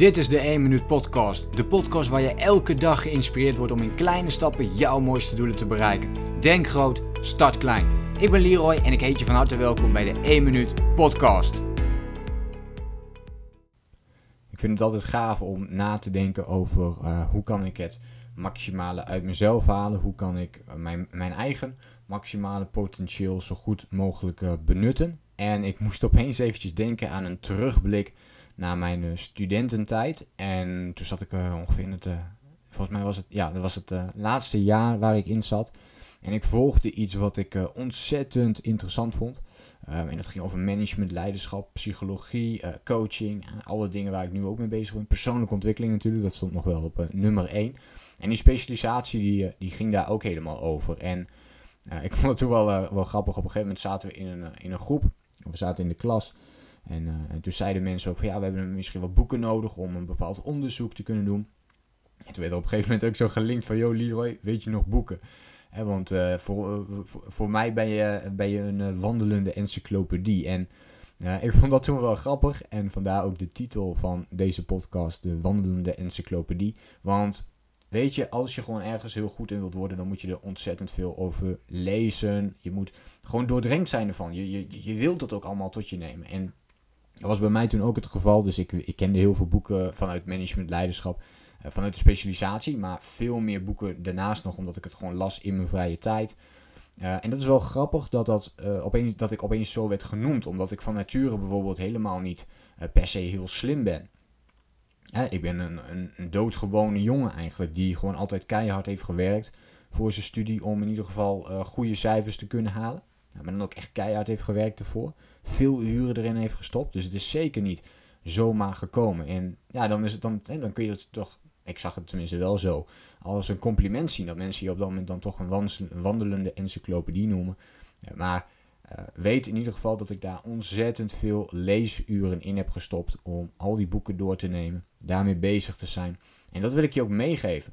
Dit is de 1 Minuut Podcast. De podcast waar je elke dag geïnspireerd wordt om in kleine stappen jouw mooiste doelen te bereiken. Denk groot, start klein. Ik ben Leroy en ik heet je van harte welkom bij de 1 Minuut Podcast. Ik vind het altijd gaaf om na te denken over uh, hoe kan ik het maximale uit mezelf halen. Hoe kan ik uh, mijn, mijn eigen maximale potentieel zo goed mogelijk uh, benutten. En ik moest opeens eventjes denken aan een terugblik naar mijn uh, studententijd. En toen zat ik uh, ongeveer in het, uh, volgens mij was het, ja, dat was het laatste jaar waar ik in zat. En ik volgde iets wat ik ontzettend interessant vond. Um, en dat ging over management, leiderschap, psychologie, coaching. alle dingen waar ik nu ook mee bezig ben. Persoonlijke ontwikkeling natuurlijk, dat stond nog wel op nummer 1. En die specialisatie die, die ging daar ook helemaal over. En ik vond het toen wel, wel grappig. Op een gegeven moment zaten we in een, in een groep. We zaten in de klas. En, uh, en, toen zeiden mensen ook van ja, we hebben misschien wat boeken nodig om een bepaald onderzoek te kunnen doen. En toen werd er op een gegeven moment ook zo gelinkt van, yo Leroy, weet je nog boeken? He, want uh, voor, uh, voor, voor, mij ben je, ben je een wandelende encyclopedie. En ik vond dat toen wel grappig. En vandaar ook de titel van deze podcast, de wandelende encyclopedie. Want weet je, als je gewoon ergens heel goed in wilt worden, dan moet je er ontzettend veel over lezen. Je moet gewoon doordrenkt zijn ervan. Je, je, je wilt het ook allemaal tot je nemen. En dat was bij mij toen ook het geval. Dus ik, ik kende heel veel boeken vanuit management, leiderschap, uh, vanuit de specialisatie. Maar veel meer boeken daarnaast nog, omdat ik het gewoon las in mijn vrije tijd. Uh, en dat is wel grappig dat, dat, uh, opeens, dat ik opeens zo werd genoemd. Omdat ik van nature bijvoorbeeld helemaal niet per se heel slim ben. ik ben een, een, een, doodgewone jongen eigenlijk. Die gewoon altijd keihard heeft gewerkt voor zijn studie. Om in ieder geval goede cijfers te kunnen halen. Maar dan ook echt keihard heeft gewerkt ervoor veel uren erin heeft gestopt. Dus het is zeker niet zomaar gekomen. En ja, dan, is het dan, dan kun je het toch, ik zag het tenminste wel zo, als een compliment zien. Dat mensen je op dat moment dan toch een wandelende encyclopedie noemen. maar uh, weet in ieder geval dat ik daar ontzettend veel leesuren in heb gestopt om al die boeken door te nemen, daarmee bezig te zijn. En dat wil ik je ook meegeven.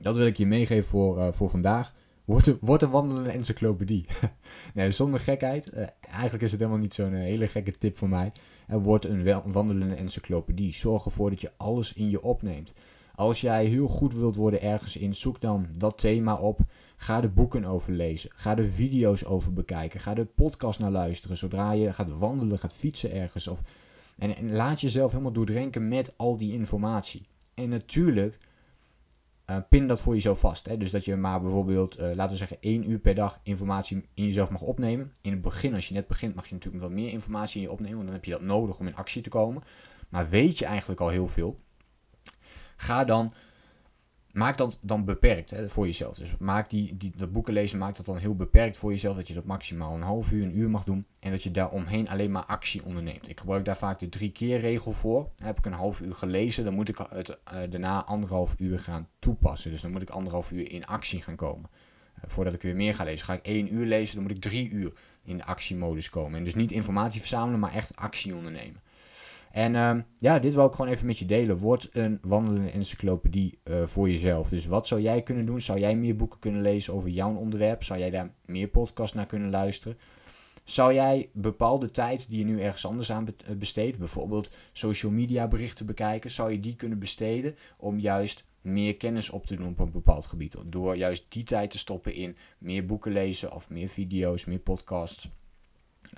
Dat wil ik je meegeven voor, uh, voor vandaag. Wordt een, een wandelende encyclopedie. nee, zonder gekheid. Uh, eigenlijk is het helemaal niet zo'n uh, hele gekke tip voor mij. Wordt een wandelende encyclopedie. Zorg ervoor dat je alles in je opneemt. Als jij heel goed wilt worden ergens in, zoek dan dat thema op. Ga de boeken over lezen. Ga de video's over bekijken. Ga de podcast naar luisteren. Zodra je gaat wandelen, gaat fietsen ergens. Of, en, en laat jezelf helemaal doordrenken met al die informatie. En natuurlijk uh, pin dat voor jezelf vast. Hè? Dus dat je maar bijvoorbeeld, uh, laten we zeggen, één uur per dag informatie in jezelf mag opnemen. In het begin, als je net begint, mag je natuurlijk wat meer informatie in je opnemen. Want dan heb je dat nodig om in actie te komen. Maar weet je eigenlijk al heel veel. Ga dan maak dat dan beperkt hè, voor jezelf. Dus maak die, die, dat boeken lezen, maak dat dan heel beperkt voor jezelf. Dat je dat maximaal een half uur, een uur mag doen. En dat je daar omheen alleen maar actie onderneemt. Ik gebruik daar vaak de drie keer regel voor. Heb ik een half uur gelezen, dan moet ik het uh, daarna anderhalf uur gaan toepassen. Dus dan moet ik anderhalf uur in actie gaan komen. Uh, voordat ik weer meer ga lezen. Ga ik één uur lezen, dan moet ik drie uur in de actiemodus komen. En dus niet informatie verzamelen, maar echt actie ondernemen. En uh, ja, dit wil ik gewoon even met je delen. Word een wandelende encyclopedie uh, voor jezelf. Dus wat zou jij kunnen doen? Zou jij meer boeken kunnen lezen over jouw onderwerp? Zou jij daar meer podcasts naar kunnen luisteren? Zou jij bepaalde tijd die je nu ergens anders aan eh, besteedt, bijvoorbeeld social media berichten bekijken, zou je die kunnen besteden om juist meer kennis op te doen op een bepaald gebied? Door juist die tijd te stoppen in meer boeken lezen of meer video's, meer podcasts.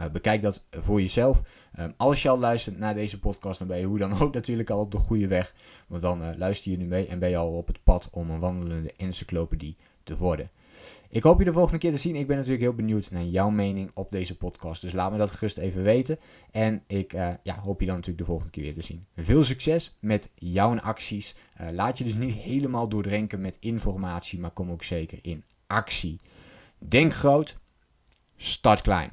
Uh, bekijk dat voor jezelf. Um, als je al luistert naar deze podcast, dan ben je hoe dan ook natuurlijk al op de goede weg. Want dan uh, luister je nu mee en ben je al op het pad om een wandelende encyclopedie te worden. Ik hoop je de volgende keer te zien. Ik ben natuurlijk heel benieuwd naar jouw mening op deze podcast. Dus laat me dat gerust even weten. En ik uh, ja, hoop je dan natuurlijk de volgende keer weer te zien. Veel succes met jouw acties. laat je dus niet helemaal doordrenken met informatie, maar kom ook zeker in actie. Denk groot, start klein.